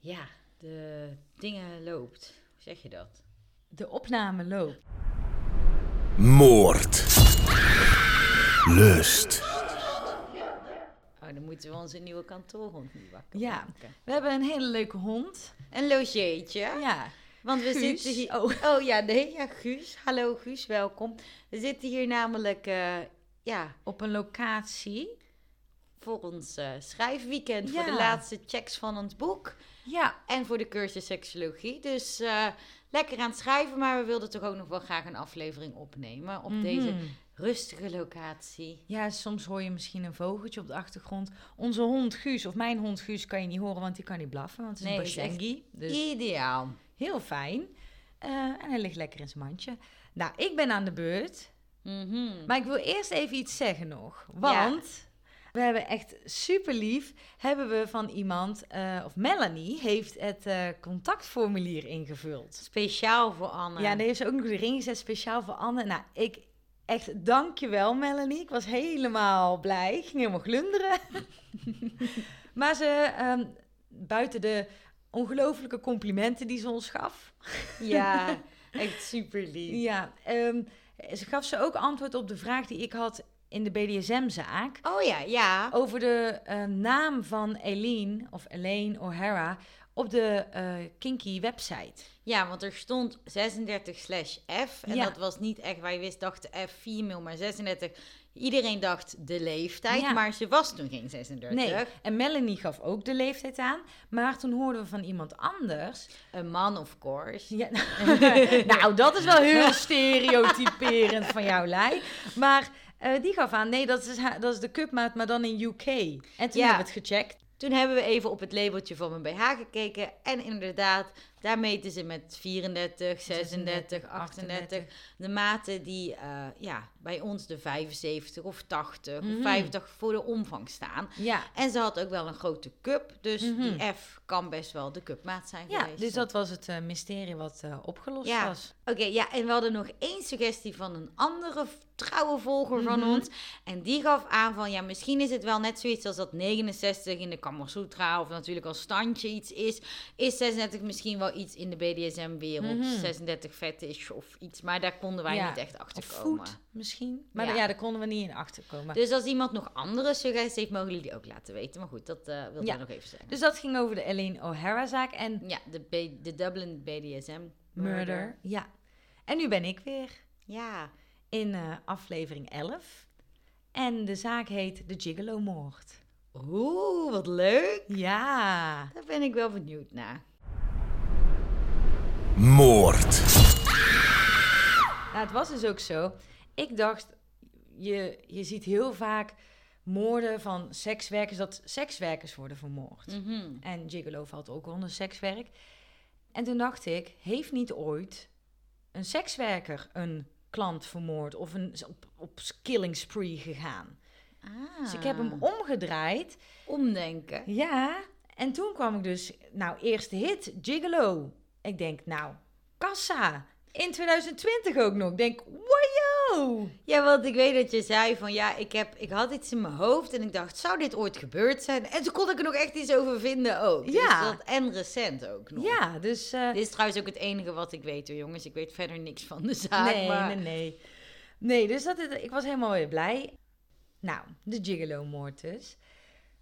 ja, de dingen loopt. Hoe zeg je dat? De opname loopt. Moord. Lust. Oh, dan moeten we onze nieuwe kantoorhond nu wakker Ja. maken. We hebben een hele leuke hond. Een logeetje. Ja. Want we Guus. zitten hier... Oh. Oh. ja, nee, ja, Guus. Hallo Guus, welkom. We zitten hier namelijk, eh, ja, Op een locatie. Voor ons eh, schrijfweekend. Voor de laatste checks van ons boek. Ja. En voor de cursus seksologie. Dus eh, lekker aan het schrijven, maar we wilden toch ook nog wel graag een aflevering opnemen op deze Mhm. rustige locatie. Ja, soms hoor je misschien een vogeltje op de achtergrond. Onze hond Guus, of mijn hond Guus, kan je niet horen, want die kan niet blaffen. Want het is Nee, een Bashengi. Dus Ideaal. heel fijn. Eh, en hij ligt lekker in zijn mandje. Nou, ik ben aan de beurt. Mhm. Maar ik wil eerst even iets zeggen nog. Want we hebben echt super lief. Hebben we van iemand, eh, of Melanie, heeft het eh, contactformulier ingevuld. Speciaal voor Anne. Ja, en die heeft ze ook nog erin gezet, speciaal voor Anne. Nou, ik echt dankjewel Melanie. Ik was helemaal blij. Ik ging helemaal glunderen. maar ze, ehm, buiten de ongelofelijke complimenten die ze ons gaf. Ja, echt super lief. Ja, ehm, ze gaf ze ook antwoord op de vraag die ik had in de BDSM-zaak. Oh ja, ja. Over de eh, naam van Eileen, of Elaine O'Hara, op de eh, Kinky website. Ja, want er stond 36 slash F. En Ja. dat was niet echt, wij wisten, dachten F female, maar 36. Iedereen dacht de leeftijd, Ja. maar ze was toen geen 36. Nee, en Melanie gaf ook de leeftijd aan. Maar toen hoorden we van iemand anders. Een man, of course. Ja, nou, dat is wel heel stereotyperend van jouw lei. Maar eh, die gaf aan, nee, dat is, dat is de cupmaat, maar dan in UK. En toen Ja. hebben we het gecheckt. Toen hebben we even op het labeltje van mijn BH gekeken. En inderdaad, daar meten ze met 34, 36, 38. De maten die eh, ja, bij ons de 75 of 80 Mhm. of 85 voor de omvang staan. Ja, En ze had ook wel een grote cup. Dus Mhm. die F kan best wel de cupmaat zijn ja geweest. dus dat was het eh, mysterie wat eh, opgelost Ja. was. Oké, ja, en we hadden nog één suggestie van een andere trouwe volger van Mhm. ons. En die gaf aan van, ja, misschien is het wel net zoiets als dat 69 in de Kama Sutra... of natuurlijk als standje iets is. Is 36 misschien wel iets in de BDSM-wereld? Mhm. 36 fetish of iets. Maar daar konden wij Ja, niet echt achter komen. misschien. Maar Ja. ja. daar konden we niet in achterkomen. Dus als iemand nog andere suggesties heeft, mogen jullie die ook laten weten. Maar goed, dat eh wilde Ja. ik nog even zeggen. Dus dat ging over de Elaine O'Hara zaak en Ja, de, B- de Dublin BDSM. murder. Ja. En nu ben ik weer Ja. in eh, aflevering 11. En de zaak heet De Gigolo-moord. Oeh, wat leuk. Ja. Daar ben ik wel benieuwd naar. Moord. Nou, het was dus ook zo. Ik dacht, je, je ziet heel vaak moorden van sekswerkers, dat sekswerkers worden vermoord. Mhm. En gigolo valt ook onder sekswerk. En toen dacht ik, heeft niet ooit een sekswerker een klant vermoord of een, op, op killing spree gegaan? Ah. Dus ik heb hem omgedraaid. omdenken. Ja, en toen kwam ik dus, nou, eerste hit, Gigolo. Ik denk, nou, kassa. In 2020 ook nog. Ik denk, wajo. Ja, want ik weet dat je zei van ja, ik, heb, ik had iets in mijn hoofd en ik dacht, zou dit ooit gebeurd zijn? En toen kon ik er nog echt iets over vinden ook. Dus Ja. dat, en recent ook nog. Ja, dus... eh, Dit is trouwens ook het enige wat ik weet hoor, jongens. Ik weet verder niks van de zaak. nee, maar... nee, nee. Nee, dus dat, ik was helemaal weer blij. Nou, de Gigolo-moord dus.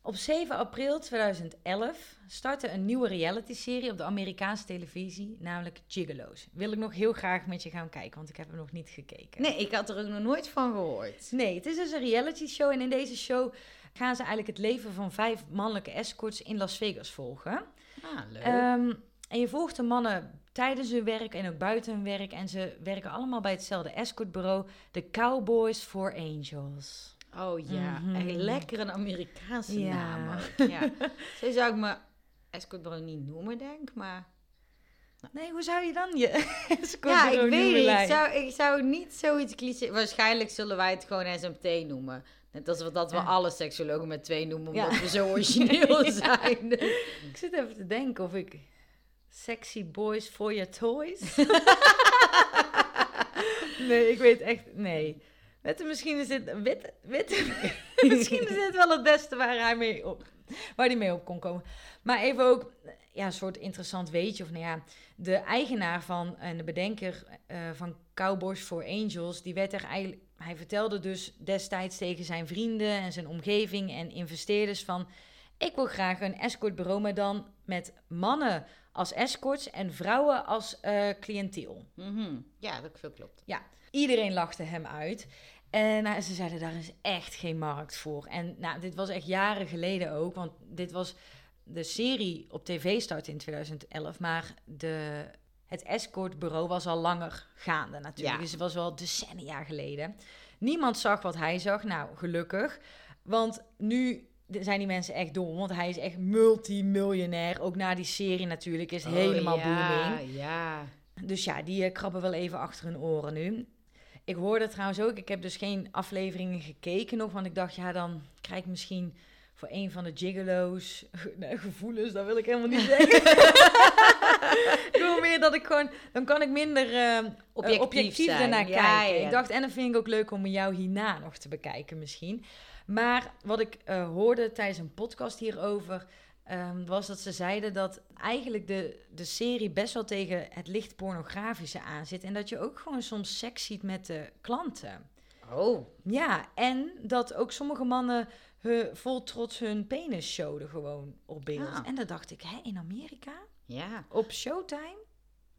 Op 7 april 2011 startte een nieuwe reality-serie op de Amerikaanse televisie, namelijk Gigolo's. Wil ik nog heel graag met je gaan kijken, want ik heb hem nog niet gekeken. Nee, ik had er ook nog nooit van gehoord. Nee, het is dus een reality show en in deze show gaan ze eigenlijk het leven van vijf mannelijke escorts in Las Vegas volgen. Ah, leuk. Ehm, en je volgt de mannen tijdens hun werk en ook buiten hun werk. En ze werken allemaal bij hetzelfde escortbureau, de Cowboys for Angels. Oh ja, echt lekker een Amerikaanse Ja. naam. Ja. Zo zou ik me escortbureau niet noemen, denk maar... Nee, hoe zou je dan je Ja, ik weet niet. Ik zou, ik zou niet zoiets cliché... Waarschijnlijk zullen wij het gewoon SMT noemen. Net als we dat we Ja. alle seksologen met twee noemen, omdat Ja. we zo origineel zijn. Ik zit even te denken of ik... Sexy boys for your toys? nee, ik weet echt... Nee. Misschien is dit... Witte, witte, misschien is dit wel het beste waar hij mee op, waar hij mee op kon komen. Maar even ook, ja, een soort interessant weetje. Of nou ja, de eigenaar van en de bedenker eh, van Cowboys for Angels, die werd er eigenlijk, hij vertelde dus destijds tegen zijn vrienden en zijn omgeving en investeerders van, ik wil graag een escortbureau, maar dan met mannen als escorts en vrouwen als uh, cliënteel. Mhm. Ja, dat veel klopt. Ja, iedereen lachte hem uit. En nou, ze zeiden, daar is echt geen markt voor. En nou, dit was echt jaren geleden ook, want dit was de serie op tv startte in 2011, maar de, het escortbureau was al langer gaande natuurlijk. Ja. Dus het was wel decennia geleden. Niemand zag wat hij zag. Nou, gelukkig. Want nu zijn die mensen echt dom. Want hij is echt multimiljonair. Ook na die serie natuurlijk is helemaal oh, ja, booming. Ja, Dus ja, die eh, krabben wel even achter hun oren nu. Ik hoorde trouwens ook, ik heb dus geen afleveringen gekeken nog, want ik dacht, ja, dan krijg ik misschien voor een van de gigolo's nee, gevoelens, dat wil ik helemaal niet zeggen. ik wil meer dat ik gewoon, dan kan ik minder eh, Objectief objectief, Ja, kijken. ja. Ik dacht, en dan vind ik ook leuk om jou hierna nog te bekijken misschien. Maar wat ik eh, hoorde tijdens een podcast hierover, ehm, was dat ze zeiden dat eigenlijk de, de serie best wel tegen het licht pornografische aanzit. En dat je ook gewoon soms seks ziet met de klanten. Oh, Ja, en dat ook sommige mannen hun, vol trots hun penis showden gewoon op beeld. Ah. En dan dacht ik, hè, in Amerika? ja. Op Showtime?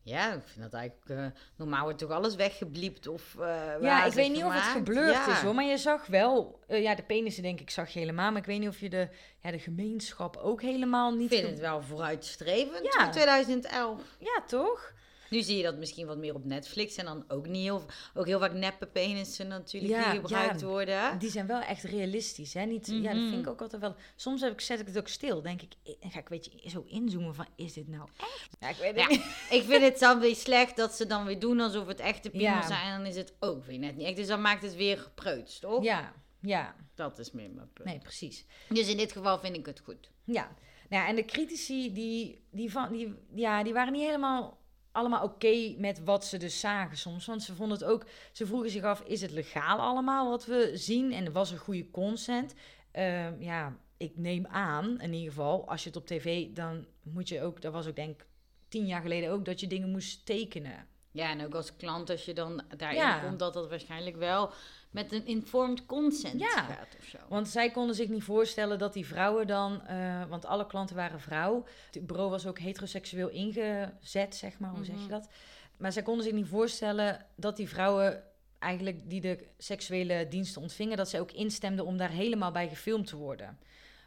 Ja, ik vind dat eigenlijk... eh, normaal wordt toch alles weggebliept of uh, Ja, ik weet niet of het geblurred is hoor, maar je zag wel, eh, ja, de penissen denk ik zag je helemaal, maar ik weet niet of je de, ja, de gemeenschap ook helemaal Ik niet... vind ge- het wel vooruitstrevend Ja. voor 2011. Ja, toch? Nu zie je dat misschien wat meer op Netflix en dan ook niet heel, ook heel vaak neppe penissen natuurlijk Ja, die gebruikt ja. worden. Die zijn wel echt realistisch, hè? Niet, Ja, dat Mhm. vind ik ook altijd wel... Soms heb ik, zet ik het ook stil, denk ik, eh, ga ik weet je, zo inzoomen van, is dit nou echt? Ja, ik weet het Ja, niet. ik vind het dan weer slecht dat ze dan weer doen alsof het echte piemels zijn en dan is het ook weer net niet echt. Dus dan maakt het weer gepreuts, toch? Ja, ja, Dat is meer mijn punt. nee, precies. Dus in dit geval vind ik het goed. Ja, nou, ja, en de critici, die, die, van, die, ja, die waren niet helemaal allemaal oké met wat ze dus zagen soms. Want ze vonden het ook, ze vroegen zich af, is het legaal allemaal wat we zien? En was er goede consent? Ehm, ja, ik neem aan, in ieder geval, als je het op tv, dan moet je ook, dat was ook denk ik tien jaar geleden ook, dat je dingen moest tekenen. Ja, en ook als klant, als je dan daarin Ja. komt, dat dat waarschijnlijk wel met een informed consent Ja. gaat of zo. Want zij konden zich niet voorstellen dat die vrouwen dan, eh, want alle klanten waren vrouw. Het bureau was ook heteroseksueel ingezet, zeg maar, hoe zeg je Mhm. dat? Maar zij konden zich niet voorstellen dat die vrouwen eigenlijk die de seksuele diensten ontvingen, dat zij ook instemden om daar helemaal bij gefilmd te worden.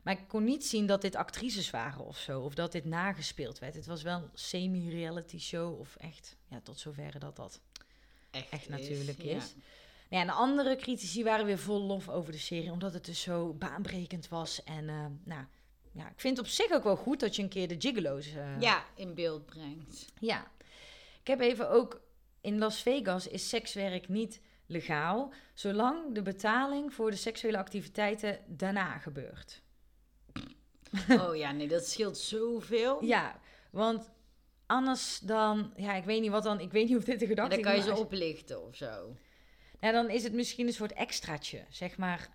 Maar ik kon niet zien dat dit actrices waren of zo, of dat dit nagespeeld werd. Het was wel een semi-reality show, of echt, ja, tot zover dat dat echt natuurlijk ja. Nou ja, en de andere critici waren weer vol lof over de serie, omdat het dus zo baanbrekend was. En eh, nou, ja, ik vind het op zich ook wel goed dat je een keer de gigolo's... Ja, in beeld brengt. ja. Ik heb even ook... In Las Vegas is sekswerk niet legaal, zolang de betaling voor de seksuele activiteiten daarna gebeurt. Oh ja, nee, dat scheelt zoveel. Ja, want anders dan... Ja, ik weet niet wat dan... Ik weet niet of dit de gedachte dan is, kan je ze oplichten of zo. Dan is het misschien een soort extraatje, zeg maar.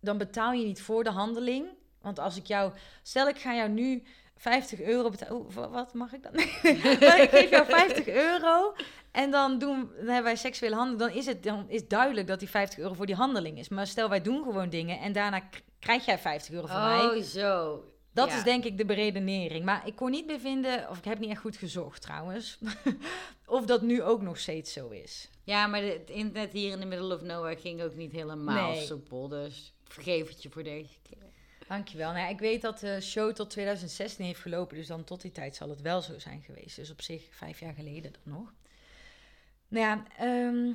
Dan betaal je niet voor de handeling. Want als ik jou... Stel, ik ga jou nu 50 euro betalen. Wat mag ik dan? Ik geef jou 50 euro en dan, doen, dan hebben wij seksuele handeling. Dan is het dan is duidelijk dat die 50 euro voor die handeling is. Maar stel, wij doen gewoon dingen en daarna krijg jij 50 euro van mij. Oh, zo. Dat ja. is denk ik de beredenering. Maar ik kon niet meer vinden, of ik heb niet echt goed gezocht trouwens, of dat nu ook nog steeds zo is. Ja, maar het internet hier in de middle of nowhere ging ook niet helemaal Nee. soepel. Dus vergeef het je voor deze keer. Dankjewel. Nou, ik weet dat de show tot 2016 heeft gelopen, dus dan tot die tijd zal het wel zo zijn geweest. Dus op zich vijf jaar geleden dan nog. Nou ja, ehm,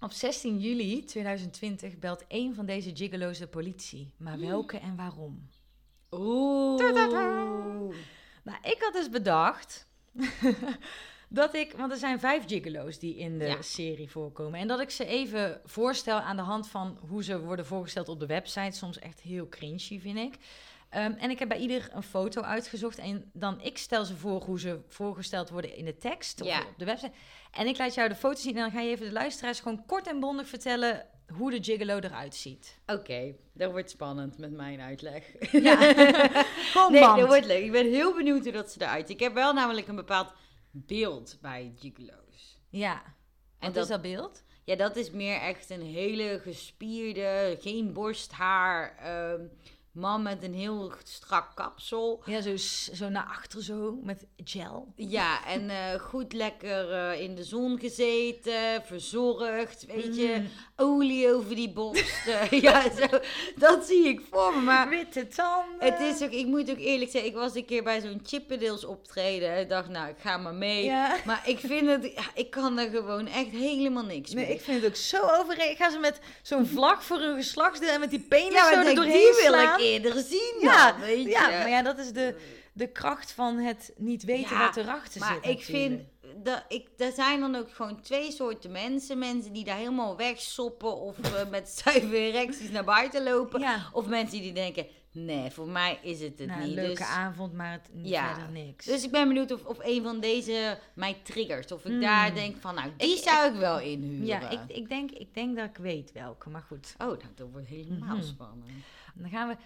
op 16 juli 2020 belt een van deze gigolo's de politie. Maar welke en waarom? Oeh. Nou, ik had dus bedacht dat ik, want er zijn vijf gigolo's die in de Ja. serie voorkomen, en dat ik ze even voorstel aan de hand van hoe ze worden voorgesteld op de website. Soms echt heel cringy, vind ik. Ehm, en ik heb bij ieder een foto uitgezocht en dan ik stel ze voor hoe ze voorgesteld worden in de tekst of Ja. op de website. En ik laat jou de foto zien en dan ga je even de luisteraars gewoon kort en bondig vertellen hoe de gigolo eruit ziet. Oké, dat wordt spannend met mijn uitleg. Ja, gewoon nee, dat wordt leuk. Ik ben heel benieuwd hoe dat ze eruit ziet. Ik heb wel namelijk een bepaald beeld bij gigolo's. Ja. En dat- dat is dat beeld? Ja, dat is meer echt een hele gespierde, geen borsthaar, ehm, man met een heel strak kapsel. Ja, zo, zo naar achter zo, met gel. Ja, en eh, goed lekker eh, in de zon gezeten, verzorgd, weet je, Mm. olie over die borsten. ja, zo, dat zie ik voor me. Maar Witte tanden. het is ook, ik moet ook eerlijk zeggen, ik was een keer bij zo'n Chippendales optreden. Ik dacht, nou, ik ga maar mee. Ja. Maar ik vind het, ik kan er gewoon echt helemaal niks Nee, mee. ik vind het ook zo overreden. Gaan ze met zo'n vlag voor hun geslachtsdeel en met die penis ja, zo er denk, doorheen die wil slaan? ik eerder zien Ja, dan, weet je. Ja, maar ja, dat is de, de kracht van het niet weten Ja, wat erachter Maar zit ik vind, dat ik, er zijn dan ook gewoon twee soorten mensen. Mensen die daar helemaal wegsoppen of eh, met stijve erecties naar buiten lopen. Ja. Of mensen die denken, nee, voor mij is het het Nou, een niet. leuke dus, avond, maar het, Ja. verder niks. dus ik ben benieuwd of, of een van deze mij triggert. Of ik Hmm. daar denk van, nou, die Ik- zou ik wel inhuren. ja, ik, ik, denk, ik denk dat ik weet welke, maar goed. Oh, nou, dat wordt helemaal Mhm. spannend. Dan gaan we...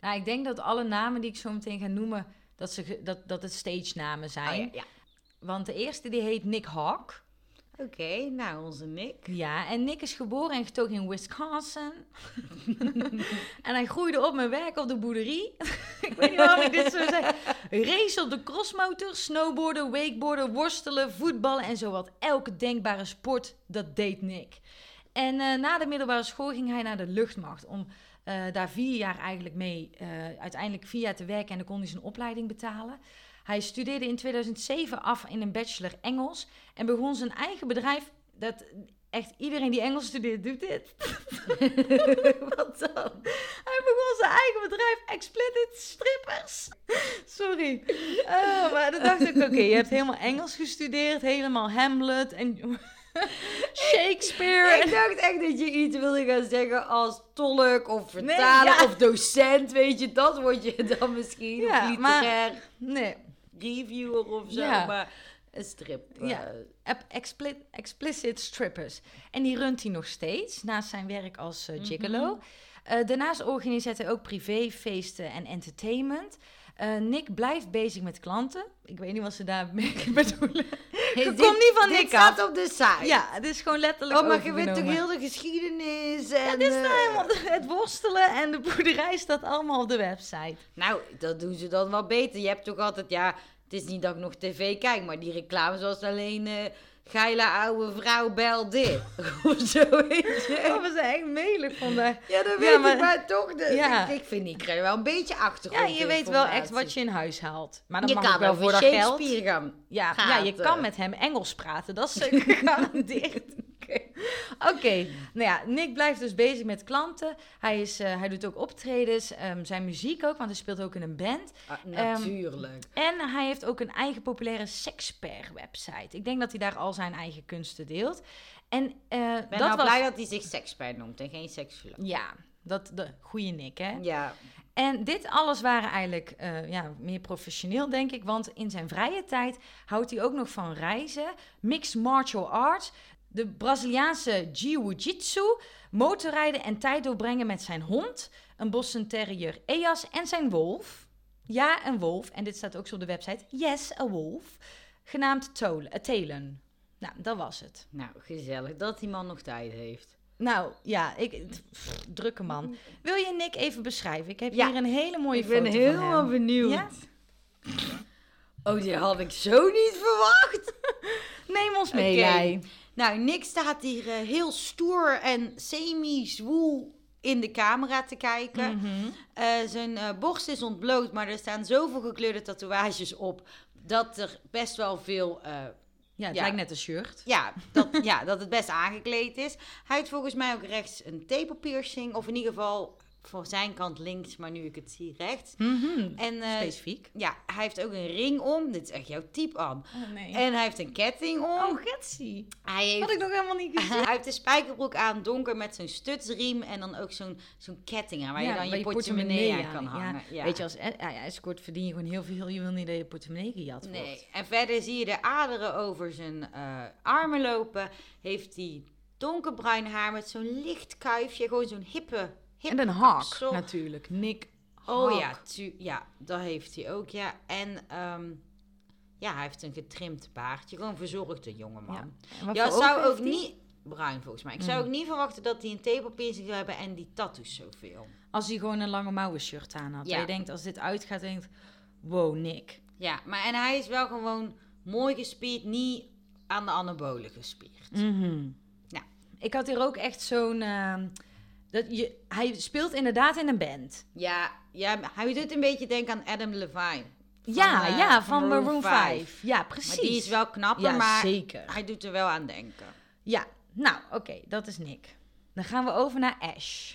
Nou, ik denk dat alle namen die ik zo meteen ga noemen, dat, ze, dat, dat het stage namen Oh, zijn. ja, ja. Want de eerste die heet Nick Hawk. Oké, nou, onze Nick. Ja, en Nick is geboren en getogen in Wisconsin. en hij groeide op met werk op de boerderie. ik weet niet waarom ik dit zo zeg. Race op de crossmotor, snowboarden, wakeboarden, worstelen, voetballen en zowat elke denkbare sport, dat deed Nick. En eh, na de middelbare school ging hij naar de luchtmacht om eh, daar vier jaar eigenlijk mee, eh, uiteindelijk vier jaar te werken en dan kon hij zijn opleiding betalen. Hij studeerde in 2007 af in een bachelor Engels en begon zijn eigen bedrijf. Dat echt iedereen die Engels studeert doet dit. Wat dan? Hij begon zijn eigen bedrijf Explicit Strippers. Sorry. Oh, maar dan dacht ik, oké, je hebt helemaal Engels gestudeerd, helemaal Hamlet en Shakespeare. Ik dacht echt dat je iets wilde gaan zeggen als tolk of vertaler ja. of docent, weet je. Dat word je dan misschien. Ja, of maar- Nee, reviewer of zo. Ja. Maar een strip. Ja. eh, expli- Explicit Strippers. En die runt hij nog steeds, naast zijn werk als eh, gigolo. Eh, daarnaast organiseert hij ook privéfeesten en entertainment. Eh, Nick blijft bezig met klanten. Ik weet niet wat ze daarmee bedoelen. dit- komt niet van dit Nick staat af. op de site. Ja, het is gewoon letterlijk Oh, maar je weet toch heel de geschiedenis en... Ja, dit is eh, nou helemaal het worstelen en de boerderij staat allemaal op de website. Nou, dat doen ze dan wel beter. Je hebt toch altijd, ja, het is niet dat ik nog tv kijk, maar die reclames was alleen eh geile oude vrouw bel dit. of zo, weet je. Oh, we zijn echt melig vandaag. Ja, dat Ja, weet maar- ik, maar toch, de, Ja. ik, vind, ik krijg wel een beetje Ja, achtergrond. je weet wel echt wat je in huis haalt. Maar dan je mag kan ook wel voor dat geld. Gaan. Ja, ja, je kan met hem Engels praten. Dat is zeker gegarandeerd. Oké, nou ja, Nick blijft dus bezig met klanten. Hij, is, eh, hij doet ook optredens, ehm, zijn muziek ook, want hij speelt ook in een band. Ah, Ehm, natuurlijk. En hij heeft ook een eigen populaire sexper-website. Ik denk dat hij daar al zijn eigen kunsten deelt. En eh, ben dat nou was... blij dat hij zich sekspert noemt en geen seksoloog. Ja, dat de goede Nick, hè? Ja, En dit alles waren eigenlijk eh, ja, meer professioneel, denk ik. Want in zijn vrije tijd houdt hij ook nog van reizen, mixed martial arts, de Braziliaanse jiu-jitsu, motorrijden en tijd doorbrengen met zijn hond, een Boston Terrier Eas en zijn wolf. Ja, een wolf. En dit staat ook zo op de website. Yes, a wolf. Genaamd Tol- eh. Nou, dat was het. nou, gezellig dat die man nog tijd heeft. Nou, ja, ik, pff, drukke man. Wil je Nick even beschrijven? Ik heb Ja. hier een hele mooie ik ben foto van helemaal hem. benieuwd. Ja? Oh, die had ik zo niet verwacht. Neem ons mee. Nou, Nick staat hier eh, heel stoer en semi-zwoel in de camera te kijken. Mhm. Eh, zijn eh, borst is ontbloot, maar er staan zoveel gekleurde tatoeages op... dat er best wel veel... Ja, het Ja. lijkt net een shirt. ja, dat, ja, dat het best aangekleed is. Hij heeft volgens mij ook rechts een tepelpiercing. Of in ieder geval voor zijn kant links, maar nu ik het zie rechts. En eh, Specifiek. ja, hij heeft ook een ring om. Dit is echt jouw type aan. Oh nee. En hij heeft een ketting om. oh, Getsie. hij heeft Had ik nog helemaal niet gezien. hij heeft een spijkerbroek aan, donker met zo'n stutsriem en dan ook zo'n zo'n ketting aan waar je dan waar je portemonnee aan aan- kan hangen. Ja. Weet je, als eh, escort verdien je gewoon heel veel. Je wil niet dat je portemonnee gejat wordt. Nee. En verder zie je de aderen over zijn eh, armen lopen. Heeft hij donkerbruin haar met zo'n licht kuifje. Gewoon zo'n hippe, En een hak natuurlijk. Nick Oh ja, tu- ja, dat heeft hij ook, ja. En ehm, ja, hij heeft een getrimd baardje. Gewoon verzorgde jongeman. Ja. Zou ook niet... Bruin volgens mij. Ik zou Mm. ook niet verwachten dat hij een tepelpiercing zou hebben en die tattoos zoveel. Als hij gewoon een lange mouwen shirt aan had. Ja. Je denkt, als dit uitgaat, denkt... Wow, Nick. Ja, maar en hij is wel gewoon mooi gespierd, niet aan de anabolen gespierd. Mhm. Ja. Ik had hier ook echt zo'n... ehm, dat je, hij speelt inderdaad in een band. Ja, ja, hij doet een beetje denken aan Adam Levine. Van, ja, eh, ja, van van Maroon Maroon 5. 5. Ja, precies. Maar die is wel knapper, ja, maar zeker. hij doet er wel aan denken. Ja, nou, oké, dat is Nick. Dan gaan we over naar Ash.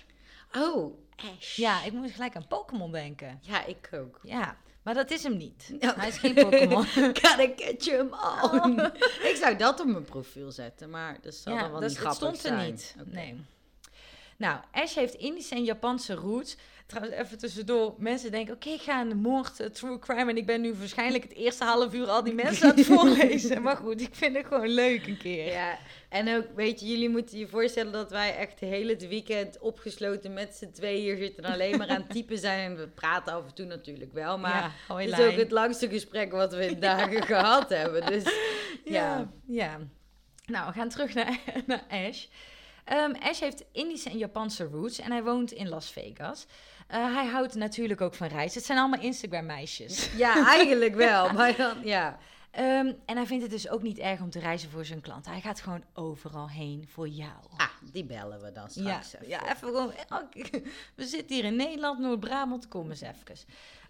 Oh, Ash. Ja, ik moest gelijk aan Pokémon denken. Ja, ik ook. Ja, maar dat is hem niet. Ja. Hij is geen Pokémon. Gotta catch him all. ik zou dat op mijn profiel zetten, maar dat zal dan wel dat niet is- het grappig stond er zijn. niet. Nee. Nou, Ash heeft Indische en Japanse roots. Trouwens, even tussendoor. Mensen denken, oké, ik ga een moord, eh, true crime... en ik ben nu waarschijnlijk het eerste half uur al die mensen aan het voorlezen. Maar goed, ik vind het gewoon leuk een keer. Ja, en ook, weet je, jullie moeten je voorstellen dat wij echt heel het weekend opgesloten met z'n twee hier zitten en alleen maar aan het typen zijn. En we praten af en toe natuurlijk wel, maar ja, het is ook het langste gesprek wat we in dagen gehad hebben. Dus ja. Ja, ja. Nou, we gaan terug naar, naar Ash. Ehm, Ash heeft Indische en Japanse roots en hij woont in Las Vegas. Eh, hij houdt natuurlijk ook van reizen. Het zijn allemaal Instagram-meisjes. ja, eigenlijk wel. Maar dan, ja. Ehm, en hij vindt het dus ook niet erg om te reizen voor zijn klanten. Hij gaat gewoon overal heen voor jou. Ah, die bellen we dan ja, straks even. ja, even gewoon. elke- We zitten hier in Nederland, Noord-Brabant, kom eens even.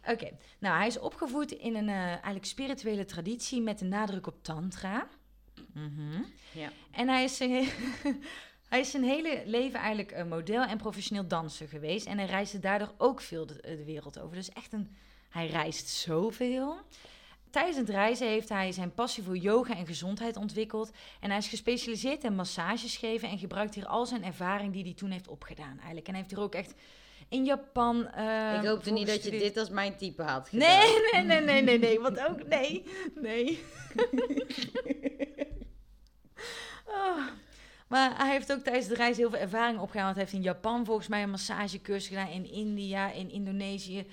Oké, nou, hij is opgevoed in een eh, eigenlijk spirituele traditie met een nadruk op Tantra. Mhm. Ja. En hij is, he- hij is zijn hele leven eigenlijk een model en professioneel danser geweest. En hij reisde daardoor ook veel de, de wereld over. Dus echt een. Hij reist zoveel. Tijdens het reizen heeft hij zijn passie voor yoga en gezondheid ontwikkeld. En hij is gespecialiseerd in massages geven en gebruikt hier al zijn ervaring die hij toen heeft opgedaan eigenlijk. En hij heeft hier ook echt in Japan. eh, ik hoopte niet dat je dit als mijn type had gedaan. Nee, nee, nee, nee, nee, nee. Want ook nee. Nee. Oh. Maar hij heeft ook tijdens de reis heel veel ervaring opgedaan. Want hij heeft in Japan volgens mij een massagecursus gedaan. In India, in Indonesië.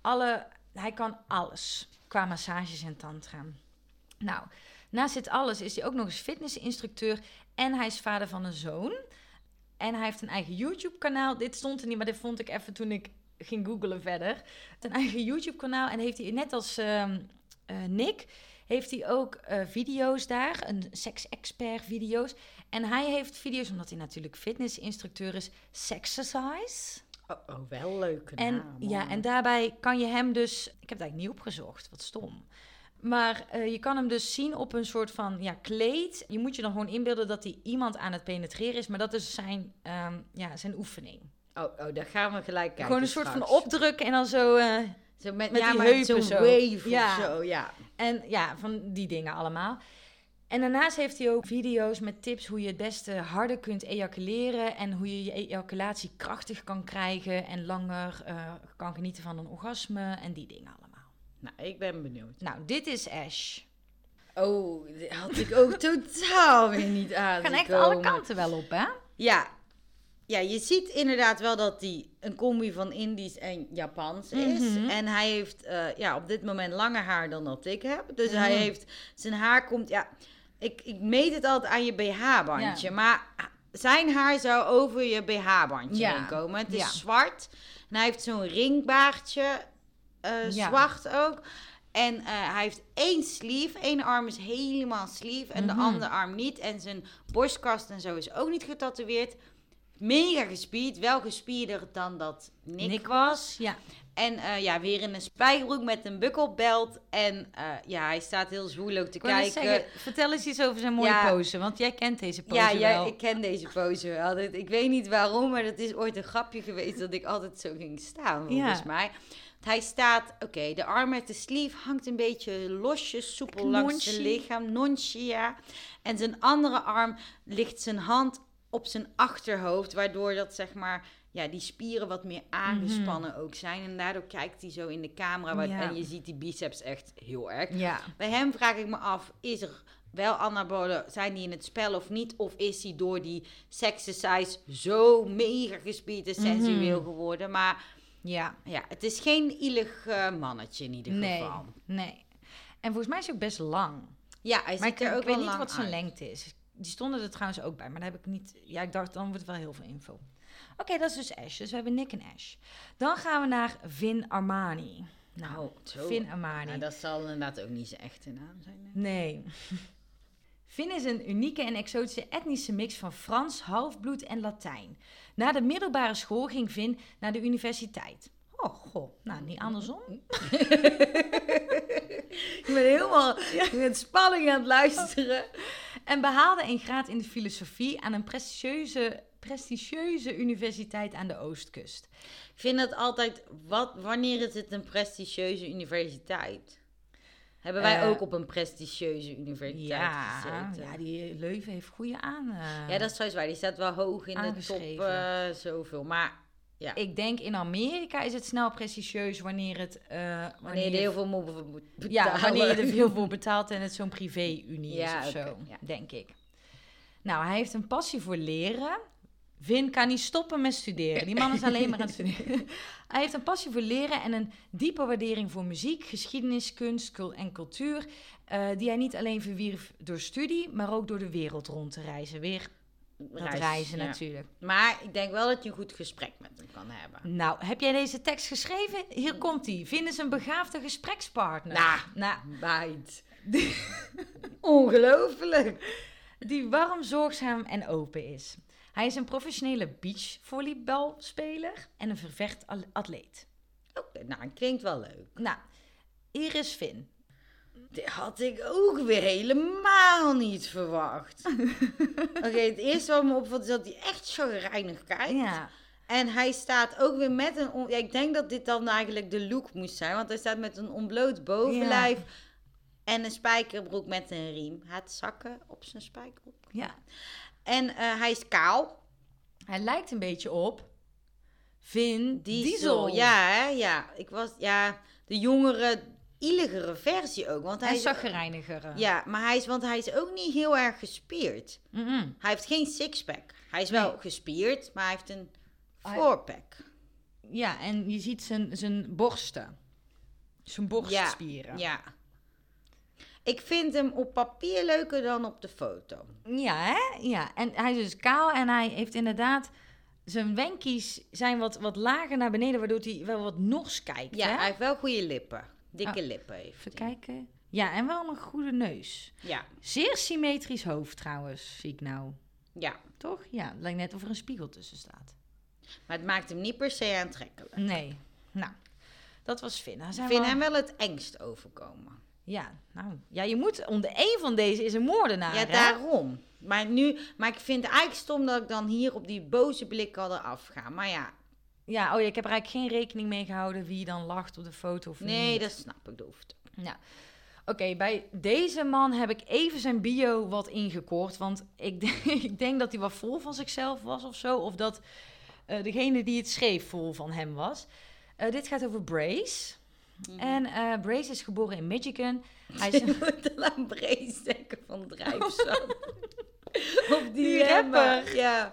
Alle, hij kan alles qua massages en tantra. Nou, naast dit alles is hij ook nog eens fitnessinstructeur. En hij is vader van een zoon. En hij heeft een eigen YouTube-kanaal. Dit stond er niet, maar dit vond ik even toen ik ging googlen verder. Een eigen YouTube-kanaal. En heeft hij, net als ehm, eh, Nick, heeft hij ook eh, video's daar. Een sex-expert-video's. En hij heeft video's, omdat hij natuurlijk fitnessinstructeur is, Sexercise. Oh, oh, wel leuk. En, ja, en daarbij kan je hem dus... Ik heb het eigenlijk niet opgezocht, wat stom. Maar eh, je kan hem dus zien op een soort van ja, kleed. Je moet je dan gewoon inbeelden dat hij iemand aan het penetreren is. Maar dat is zijn, ehm, ja, zijn oefening. Oh, oh, daar gaan we gelijk kijken gewoon een soort straks. van opdrukken en dan zo... eh, Zo met, met ja, die maar heupen zo. wave Ja. of zo, ja. En ja, van die dingen allemaal. En daarnaast heeft hij ook video's met tips hoe je het beste harder kunt ejaculeren. En hoe je je ejaculatie krachtig kan krijgen. En langer eh, kan genieten van een orgasme. En die dingen allemaal. Nou, ik ben benieuwd. Nou, dit is Ash. Oh, dit had ik ook totaal weer niet aan Gaan echt alle kanten wel op, hè? Ja. ja, je ziet inderdaad wel dat hij een combi van Indisch en Japans is. Mhm. En hij heeft eh, ja, op dit moment langer haar dan dat ik heb. Dus hij Mhm. heeft, zijn haar komt, ja, ik, ik meet het altijd aan je BH-bandje. Ja. Maar zijn haar zou over je BH-bandje Ja. heen komen. Het is Ja. zwart. En hij heeft zo'n ringbaardje, Ja. zwart ook. En eh, hij heeft één sleeve. Eén arm is helemaal sleeve en Mhm. de andere arm niet. En zijn borstkast en zo is ook niet getatoeëerd. Mega gespierd. Wel gespierder dan dat Nick, was. Ja. En eh, ja, weer in een spijkerbroek met een bukkelbelt. En eh, ja, hij staat heel zwoel ook te kijken. zeggen, vertel eens iets over zijn mooie Ja. pose. Want jij kent deze pose Ja, wel. jij, ik ken deze pose wel. Ik weet niet waarom, maar dat is ooit een grapje geweest dat ik altijd zo ging staan, volgens Ja. mij. Hij staat, oké, de arm met de sleeve hangt een beetje losjes, soepel langs zijn lichaam, nonchi, ja. En zijn andere arm ligt zijn hand op zijn achterhoofd, waardoor dat, zeg maar, ja, die spieren wat meer aangespannen ook zijn. En daardoor kijkt hij zo in de camera Ja. en je ziet die biceps echt heel erg. Ja. Bij hem vraag ik me af, is er wel anabolen, zijn die in het spel of niet? Of is hij door die exercise zo mega gespierd en sensueel Mhm. geworden? Maar Ja, ja, het is geen ielig eh, mannetje in ieder nee, geval. nee. En volgens mij is hij ook best lang. Ja, hij Maar ik, er ook ik weet niet wat zijn uit. lengte is. Die stonden er trouwens ook bij, maar daar heb ik niet... Ja, ik dacht, dan wordt het wel heel veel info. Oké, dat is dus Ash. Dus we hebben Nick en Ash. Dan gaan we naar Vin Armani. Nou, Nou, zo. Vin Armani. Ja, dat zal inderdaad ook niet zijn echte naam zijn. Nee. Vin is een unieke en exotische etnische mix van Frans, halfbloed en Latijn. Na de middelbare school ging Vin naar de universiteit. Oh, goh. Nou, niet andersom. Ik ben helemaal met spanning aan het luisteren. En behaalde een graad in de filosofie aan een prestigieuze, prestigieuze universiteit aan de Oostkust. Ik vind het altijd, wat, wanneer is het een prestigieuze universiteit? Hebben wij Eh, ook op een prestigieuze universiteit Ja, gezeten? ja, die Leuven heeft goede aan. eh. Ja, dat is trouwens waar. Die staat wel hoog in de top eh, zoveel. Maar ja, Ik denk in Amerika is het snel prestigieus wanneer het... eh, wanneer je heel veel moet be- moet betalen. Ja, wanneer je er veel voor betaalt en het zo'n privé-unie Ja, is of zo, ja. denk ik. Nou, hij heeft een passie voor leren. Vin kan niet stoppen met studeren. Die man is alleen maar aan het studeren. Hij heeft een passie voor leren en een diepe waardering voor muziek, geschiedenis, kunst en cultuur. eh, die hij niet alleen verwierf door studie, maar ook door de wereld rond te reizen. Weer reizen ja. natuurlijk. Maar ik denk wel dat je een goed gesprek met hem kan hebben. Nou, heb jij deze tekst geschreven? Hier komt hij. Vin is een begaafde gesprekspartner. Nou, nou meid. Ongelooflijk. die warm, zorgzaam en open is. Hij is een professionele beachvolleybalspeler en een vervecht atleet. Oké, nou, klinkt wel leuk. Nou, Iris Vin. Dit had ik ook weer helemaal niet verwacht. Oké, het eerste wat me opvalt is dat hij echt chagrijnig kijkt. Ja, En hij staat ook weer met een... on- Ja, ik denk dat dit dan eigenlijk de look moest zijn. Want hij staat met een ontbloot bovenlijf en een spijkerbroek met een riem. Hij had zakken op zijn spijkerbroek. ja. En eh, hij is kaal. Hij lijkt een beetje op Vin Diesel. Diesel. Ja, hè? Ja. Ik was... Ja, de jongere, ieligere versie ook. Want hij En is... zaggerijniger. Ja, maar hij is... Want hij is ook niet heel erg gespierd. Mm-mm. Hij heeft geen sixpack. Hij is wel Nee. gespierd, maar hij heeft een fourpack. ja en je ziet zijn, zijn borsten. Zijn borstspieren. Ja. Ik vind hem op papier leuker dan op de foto. Ja, hè? Ja, en hij is dus kaal en hij heeft inderdaad... Zijn wenkies zijn wat, wat lager naar beneden, waardoor hij wel wat nors kijkt. Ja, hè? hij heeft wel goede lippen. Dikke Oh. lippen heeft Even kijken. Ja, en wel een goede neus. Ja, Zeer symmetrisch hoofd trouwens, zie ik nou. ja. Toch? Ja, het lijkt net of er een spiegel tussen staat. Maar het maakt hem niet per se aantrekkelijk. Nee. Nou, dat was Finn. Hij Ik zijn wel- hem wel het engst overkomen. Ja, nou. Ja, je moet... Onder één van deze is een moordenaar, ja, hè? daarom. Maar, nu, maar ik vind het eigenlijk stom dat ik dan hier op die boze blik al eraf ga. Maar ja, Ja, oh ja, ik heb er eigenlijk geen rekening mee gehouden wie dan lacht op de foto of nee, niet. dat snap ik. Dat hoeft. Ja. Oké, bij deze man heb ik even zijn bio wat ingekort. Want ik denk, ik denk dat hij wat vol van zichzelf was of zo. Of dat eh, degene die het schreef vol van hem was. Eh, dit gaat over Brace. Mhm. En eh, Brace is geboren in Michigan. Hij is al aan Brace denken van drijfzand. of die, Die rapper. rapper.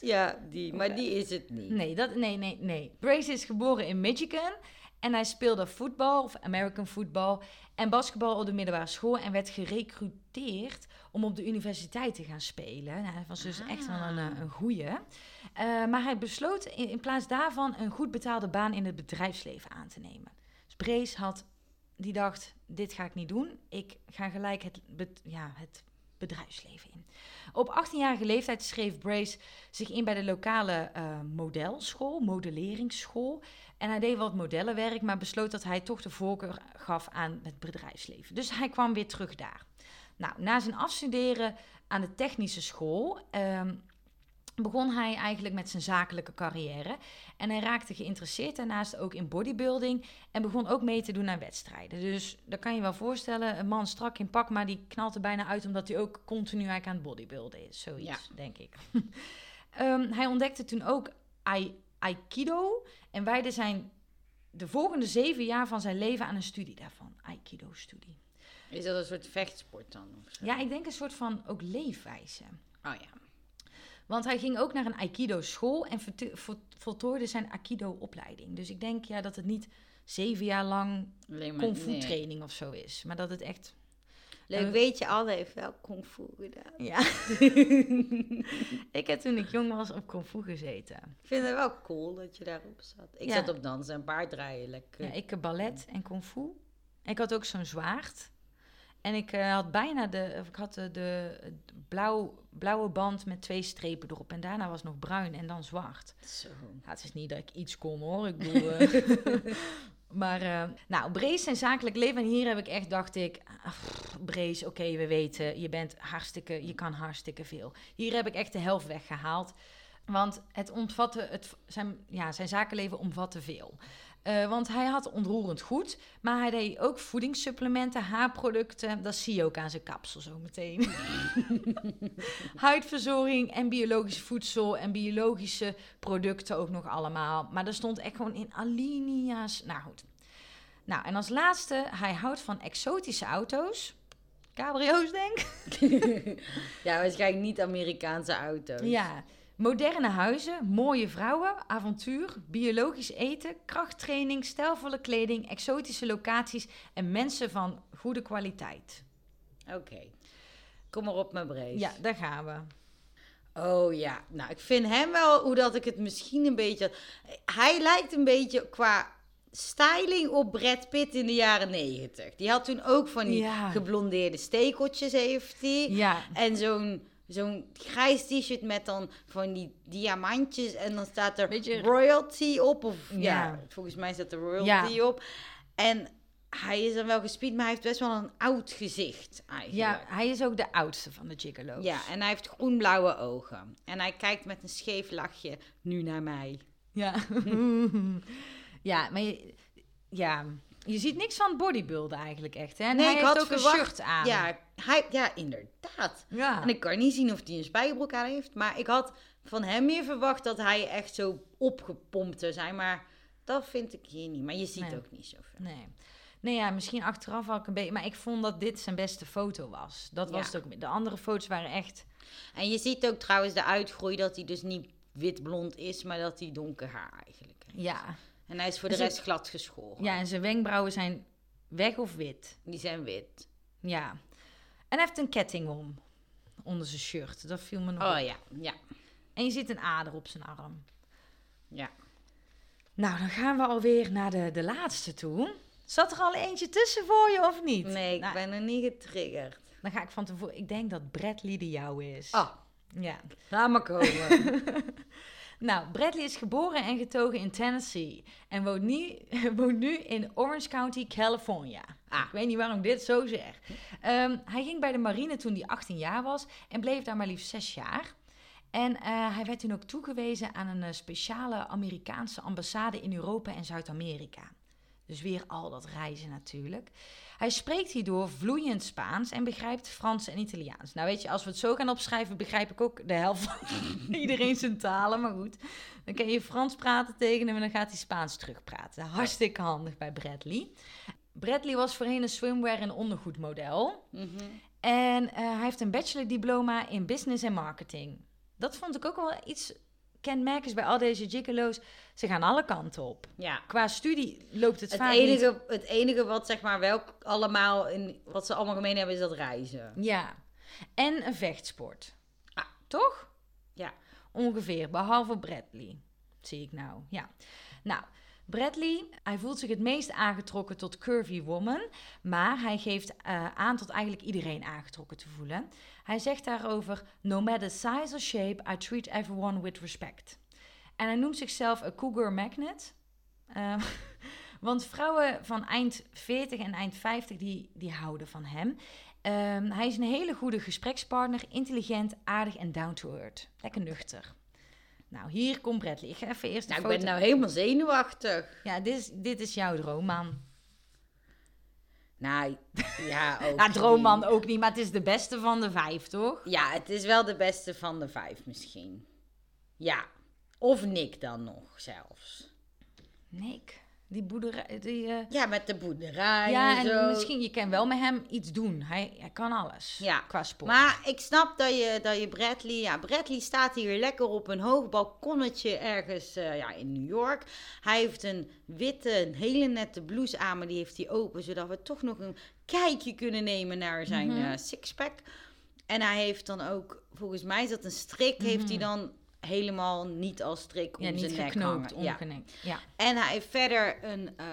Ja. ja, die. Maar die is het niet. Nee, dat, nee, nee, nee. Brace is geboren in Michigan. En hij speelde voetbal, of American football, en basketbal op de middelbare school. En werd gerecruiteerd om op de universiteit te gaan spelen. Nou, hij was dus echt wel een, eh, een goeie. Eh, maar hij besloot in, in plaats daarvan een goed betaalde baan in het bedrijfsleven aan te nemen. Dus Brace had, die dacht, dit ga ik niet doen. Ik ga gelijk het, ja, het bedrijfsleven in. Op 18-jarige leeftijd schreef Brace zich in bij de lokale eh, modelschool, modelleringsschool. En hij deed wat modellenwerk, maar besloot dat hij toch de voorkeur gaf aan het bedrijfsleven. Dus hij kwam weer terug daar. Nou, na zijn afstuderen aan de technische school ehm, begon hij eigenlijk met zijn zakelijke carrière. En hij raakte geïnteresseerd daarnaast ook in bodybuilding en begon ook mee te doen aan wedstrijden. Dus dat kan je wel voorstellen, een man strak in pak, maar die knalt er bijna uit omdat hij ook continu eigenlijk aan het bodybuilden is. Zoiets, denk ik. Ehm, hij ontdekte toen ook ai- Aikido en wijde zijn de volgende zeven jaar van zijn leven aan een studie daarvan. Aikido-studie. Is dat een soort vechtsport dan? Ja, ik denk een soort van ook leefwijze. Oh ja. Want hij ging ook naar een Aikido-school en voltooide zijn Aikido-opleiding. Dus ik denk ja, dat het niet zeven jaar lang kung fu nee. training of zo is. Maar dat het echt... Leuk, En- weet je, Anne heeft wel kung fu gedaan. Ja. ik heb toen ik jong was op kung fu gezeten. Ik vind het wel cool dat je daarop zat. Ik Ja. zat op dansen en paardrijden, lekker. Ja, ik heb ballet en kung fu. Ik had ook zo'n zwaard. En ik eh, had bijna de, of ik had de, blauw, blauwe band met twee strepen erop. En daarna was nog bruin en dan zwart. Zo. Ja, het is niet dat ik iets kon hoor. Ik bedoel. eh, maar, eh, nou, Brace en zakelijk leven. En hier heb ik echt, dacht ik. ah, Brace, oké, we weten. Je bent hartstikke, je kan hartstikke veel. Hier heb ik echt de helft weggehaald. Want het omvatte, het, zijn, ja, zijn zakenleven omvatte veel. Eh, want hij had onroerend goed, maar hij deed ook voedingssupplementen, haarproducten. Dat zie je ook aan zijn kapsel zo meteen. Huidverzorging en biologisch voedsel en biologische producten ook nog allemaal. Maar er stond echt gewoon in alinea's. Nou goed. Nou, en als laatste, hij houdt van exotische auto's. Cabrio's, denk ik. ja, waarschijnlijk niet Amerikaanse auto's. Ja. Moderne huizen, mooie vrouwen, avontuur, biologisch eten, krachttraining, stijlvolle kleding, exotische locaties en mensen van goede kwaliteit. Oké. Kom maar op mijn brace. Ja, daar gaan we. Oh ja, nou ik vind hem wel, hoe dat ik het misschien een beetje... Hij lijkt een beetje qua styling op Brad Pitt in de jaren negentig. Die had toen ook van die Ja. geblondeerde stekeltjes heeft hij. Ja, En zo'n zo'n grijs t-shirt met dan van die diamantjes. En dan staat er Beetje- royalty op. Of ja. Ja. volgens mij staat er royalty op. En hij is dan wel gespied, maar hij heeft best wel een oud gezicht eigenlijk. ja, hij is ook de oudste van de Gigolo's. Ja, en hij heeft groen-blauwe ogen. En hij kijkt met een scheef lachje nu naar mij. Ja. ja, maar je, ja, je ziet niks van bodybuilden eigenlijk echt. Hè? En Nee, hij ik heeft had ook verwacht- een shirt aan. Ja, hij, ja, inderdaad. ja. En ik kan niet zien of hij een spijkerbroek aan heeft. Maar ik had van hem meer verwacht dat hij echt zo opgepompt zou zijn. Maar dat vind ik hier niet. Maar je ziet Nee. ook niet zoveel. Nee. Nee, ja, misschien achteraf had ik een beetje... Maar ik vond dat dit zijn beste foto was. Dat was het ook. De andere foto's waren echt... En je ziet ook trouwens de uitgroei dat hij dus niet wit-blond is, maar dat hij donker haar eigenlijk heeft. Ja. En hij is voor de rest glad geschoren. ja, en zijn wenkbrauwen zijn weg of wit. Die zijn wit. Ja. En hij heeft een ketting om. Onder zijn shirt. Dat viel me nog Oh op. ja, ja, En je ziet een ader op zijn arm. ja. Nou, dan gaan we alweer naar de, de laatste toe. Zat er al eentje tussen voor je of niet? Nee, ik Nou, ben er niet getriggerd. Dan ga ik van tevoren... Ik denk dat Bradley de jouwe is. Ah, Ja. laat maar komen. Nou, Bradley is geboren en getogen in Tennessee. En woont nu, woont nu in Orange County, California. Ah. Ik weet niet waarom ik dit zo zeg. Ehm, hij ging bij de marine toen hij 18 jaar was. En bleef daar maar liefst 6 jaar. En eh, hij werd toen ook toegewezen aan een eh, speciale Amerikaanse ambassade in Europa en Zuid-Amerika. Dus weer al dat reizen natuurlijk. Hij spreekt hierdoor vloeiend Spaans en begrijpt Frans en Italiaans. Nou weet je, als we het zo gaan opschrijven, begrijp ik ook de helft van iedereen zijn talen. Maar goed, dan kan je Frans praten tegen hem en dan gaat hij Spaans terugpraten. Hartstikke handig bij Bradley. Bradley was voorheen een swimwear- en ondergoedmodel. Mhm. En eh, hij heeft een bachelordiploma in business en marketing. Dat vond ik ook wel iets kenmerkends bij al deze gigolo's. Ze gaan alle kanten op. Ja. Qua studie loopt het, Het vaak niet. enige, het enige wat zeg maar wel allemaal in, wat ze allemaal gemeen hebben is dat reizen. Ja. En een vechtsport. Ah. Toch? Ja. Ongeveer, behalve Bradley. Zie ik nou. Ja. Nou, Bradley, hij voelt zich het meest aangetrokken tot curvy woman. Maar hij geeft eh, aan tot eigenlijk iedereen aangetrokken te voelen. Hij zegt daarover: No matter size or shape, I treat everyone with respect. En hij noemt zichzelf een cougar magnet. Eh, want vrouwen van eind 40 en eind 50 die, die houden van hem. Ehm, hij is een hele goede gesprekspartner, intelligent, aardig en down to earth. Lekker nuchter. Nou, hier komt Bradley. Ik ga even eerst Nou, ik ben nou helemaal zenuwachtig. Ja, dit is, dit is jouw droomman. Nou, ja, ook. Ja, droomman niet. ook niet, maar het is de beste van de vijf, toch? Ja, het is wel de beste van de vijf misschien. Ja. Of Nick dan nog zelfs. Nick. Die boerderij, die... eh, Ja, met de boerderij ja, en en zo. misschien, je kan wel met hem iets doen. Hij, hij kan alles. Ja, Qua sport. Maar ik snap dat je, dat je Bradley... Ja, Bradley staat hier lekker op een hoog balkonnetje ergens eh, ja, in New York. Hij heeft een witte, een hele nette blouse aan, maar die heeft hij open... zodat we toch nog een kijkje kunnen nemen naar zijn Mhm. eh, sixpack. En hij heeft dan ook, volgens mij is dat een strik... heeft hij dan helemaal niet als strik om ja, zijn nek geknoopt, hangen. Ja. En hij heeft verder een, eh,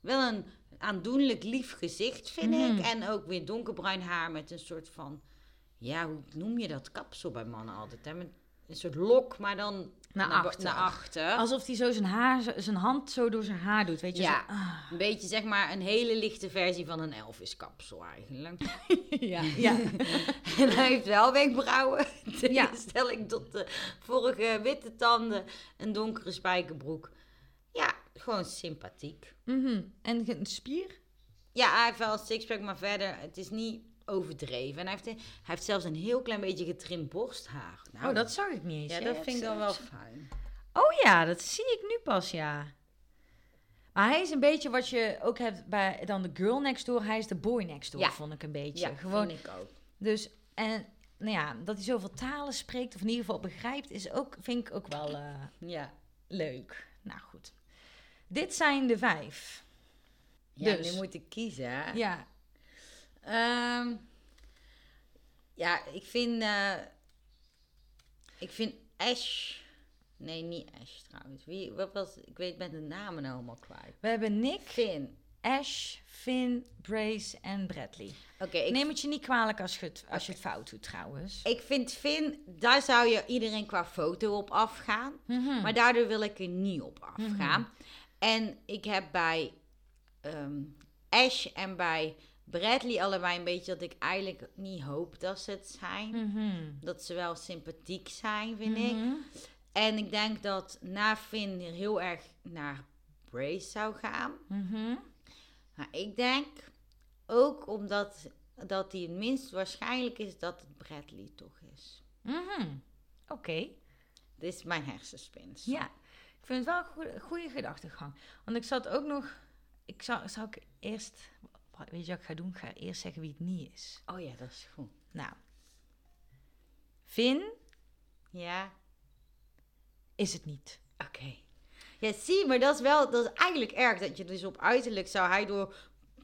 wel een aandoenlijk lief gezicht, vind Mhm. ik. En ook weer donkerbruin haar met een soort van... Ja, hoe noem je dat kapsel bij mannen altijd? Hè? Met een soort lok, maar dan Naar bo- achter. Naar achter. Alsof hij zo zijn, haar, zijn hand zo door zijn haar doet, weet je? Ja. Zo, ah. Een beetje zeg maar een hele lichte versie van een Elvis kapsel eigenlijk. ja, ja. en hij heeft wel wenkbrauwen. Ja. Tegenstelling tot de vorige witte tanden. Een donkere spijkerbroek. Ja, gewoon sympathiek. Mhm. En een spier? Ja, hij heeft wel een sixpack, maar verder, het is niet overdreven. En hij heeft, hij heeft zelfs een heel klein beetje getrimd borsthaar. Nou, oh, dat zag ik niet eens. ja, hè? dat vind ik dan wel fijn. Oh ja, dat zie ik nu pas, ja. Maar hij is een beetje wat je ook hebt bij dan de girl next door. Hij is de boy next door, Ja. vond ik een beetje. Ja, Gewoon, ik ook. dus, en nou ja, dat hij zoveel talen spreekt, of in ieder geval begrijpt, is ook, vind ik ook wel eh, Ja. leuk. Nou goed. Dit zijn de vijf. Ja, Dus. nu moet ik kiezen. Ja. Ehm, ja, ik vind... eh, ik vind Ash... Nee, niet Ash trouwens. Wie, wat was... Ik weet met de namen nou helemaal kwijt. We hebben Nick, Finn. Ash, Finn, Brace en Bradley. Oké, ik Neem het je niet kwalijk als je het, als je het fout doet trouwens. Ik vind Finn, daar zou je iedereen qua foto op afgaan. Mhm. Maar daardoor wil ik er niet op afgaan. En ik heb bij ehm, Ash en bij Bradley allebei een beetje dat ik eigenlijk niet hoop dat ze het zijn. Mhm. Dat ze wel sympathiek zijn, vind ik. Mhm. En ik denk dat na Finn heel erg naar Brace zou gaan. Mhm. Maar ik denk ook omdat dat die het minst waarschijnlijk is dat het Bradley toch is. Oké. Dit is mijn hersenspins. Ja, ik vind het wel een goede, goede gedachtegang. Want ik zat ook nog... Ik zou, zou ik eerst... Weet je wat ik ga doen? Ik ga eerst zeggen wie het niet is. Oh ja, dat is goed. Nou. Finn Ja, is het niet. oké. Ja, zie, maar dat is wel, dat is eigenlijk erg dat je dus op uiterlijk zou hij door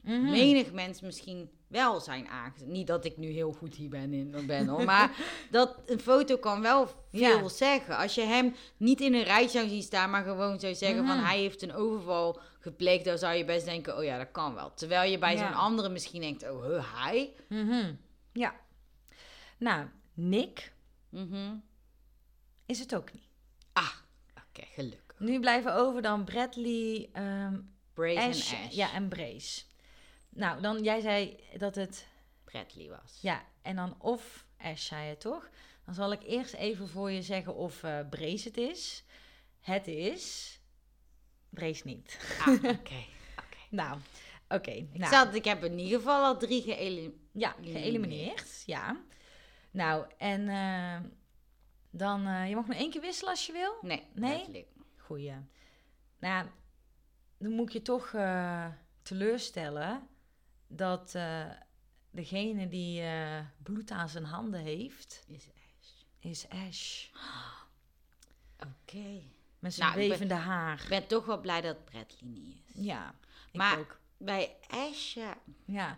Mhm. menig mens misschien wel zijn aangezet. Niet dat ik nu heel goed hier ben in ben hoor, maar dat een foto kan wel veel Ja. zeggen. Als je hem niet in een rij zou zien staan, maar gewoon zou zeggen van Mhm. hij heeft een overval gepleegd, dan zou je best denken, oh ja, dat kan wel. Terwijl je bij Ja. zo'n andere misschien denkt, oh, huh, hij? Mhm. Ja. Nou, Nick is het ook niet. Ah, oké, gelukkig. Nu blijven over dan Bradley, ehm, Brace Ash, en Ash. Ja, en Brace. Nou, dan jij zei dat het... Bradley was. Ja, en dan of Ash zei het toch? Dan zal ik eerst even voor je zeggen of eh Brace het is. Het is... Brace niet. Ah, oké. oké. Nou, oké. Ik, nou, zat, ik heb in ieder geval al drie geëlimineerd. Ja, geëlimineerd. Ja. Nou, en eh, dan... eh, je mag nog één keer wisselen als je wil. Nee, Nee? Bradley. Goeie. Nou, dan moet ik je toch teleurstellen dat eh, degene die eh, bloed aan zijn handen heeft, Is Ash. is Ash. Oké. Met zijn Nou, ben- wevende haar. Ik ben toch wel blij dat Bradley niet is. Ja, ik Maar- ook. Bij Ash, ja. Ja.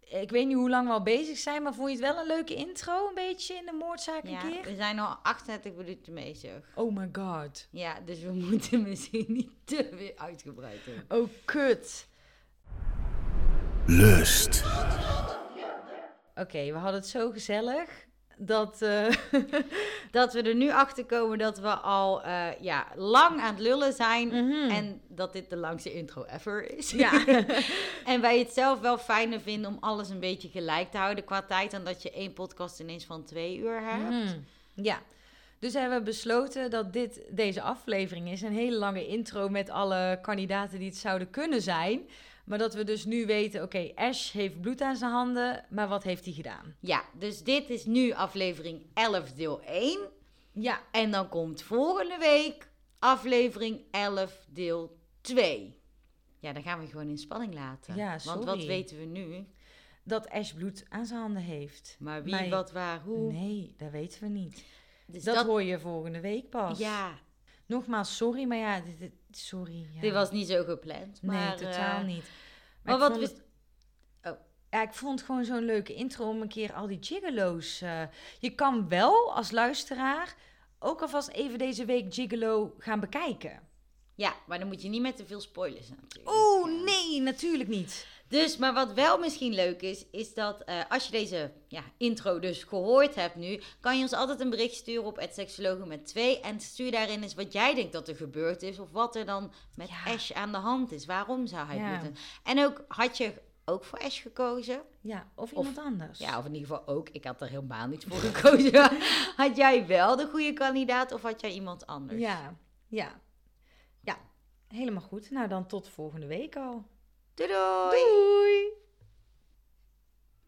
Ik weet niet hoe lang we al bezig zijn, maar vond je het wel een leuke intro? Een beetje in de moordzaak een ja keer? we zijn al 38 minuten bezig. Oh my god. Ja, dus we moeten misschien niet te weer uitgebreid doen. Oh, kut. Lust. Oké, we hadden het zo gezellig dat... eh, Dat we er nu achter komen dat we al eh, ja, lang aan het lullen zijn. Mhm. En dat dit de langste intro ever is. Ja. en wij het zelf wel fijner vinden om alles een beetje gelijk te houden qua tijd. Dan dat je één podcast ineens van twee uur hebt. Mhm. Ja. Dus hebben we besloten dat dit deze aflevering is. Een hele lange intro met alle kandidaten die het zouden kunnen zijn. Maar dat we dus nu weten, oké, Ash heeft bloed aan zijn handen, maar wat heeft hij gedaan? Ja, dus dit is nu aflevering 11 deel 1. Ja, En dan komt volgende week aflevering 11 deel 2. Ja, dan gaan we gewoon in spanning laten. Ja, Want wat weten we nu? Dat Ash bloed aan zijn handen heeft. Maar wie, Maar- wat, waar, hoe? Nee, dat weten we niet. Dus dat, dat, hoor je volgende week pas. ja, Nogmaals, sorry, maar ja, dit- sorry. Ja. dit was niet zo gepland. Nee, Maar, totaal eh, niet. Maar wat vond het- Ja, ik vond het gewoon zo'n leuke intro om een keer al die gigolo's... eh, je kan wel als luisteraar ook alvast even deze week Gigolo gaan bekijken. Ja, maar dan moet je niet met te veel spoilers natuurlijk. Oh, nee, natuurlijk niet. Dus, maar wat wel misschien leuk is, is dat eh, als je deze ja, intro dus gehoord hebt nu, kan je ons altijd een bericht sturen op seksologen met 2 en stuur daarin eens wat jij denkt dat er gebeurd is of wat er dan met Ja. Ash aan de hand is. Waarom zou hij Ja. moeten? En ook, had je ook voor Ash gekozen? Ja, of iemand anders. Ja, of in ieder geval ook. Ik had er helemaal niet voor gekozen. had jij wel de goede kandidaat of had jij iemand anders? ja, ja. Ja, helemaal goed. Nou, dan tot volgende week al. Doei doei! Doei!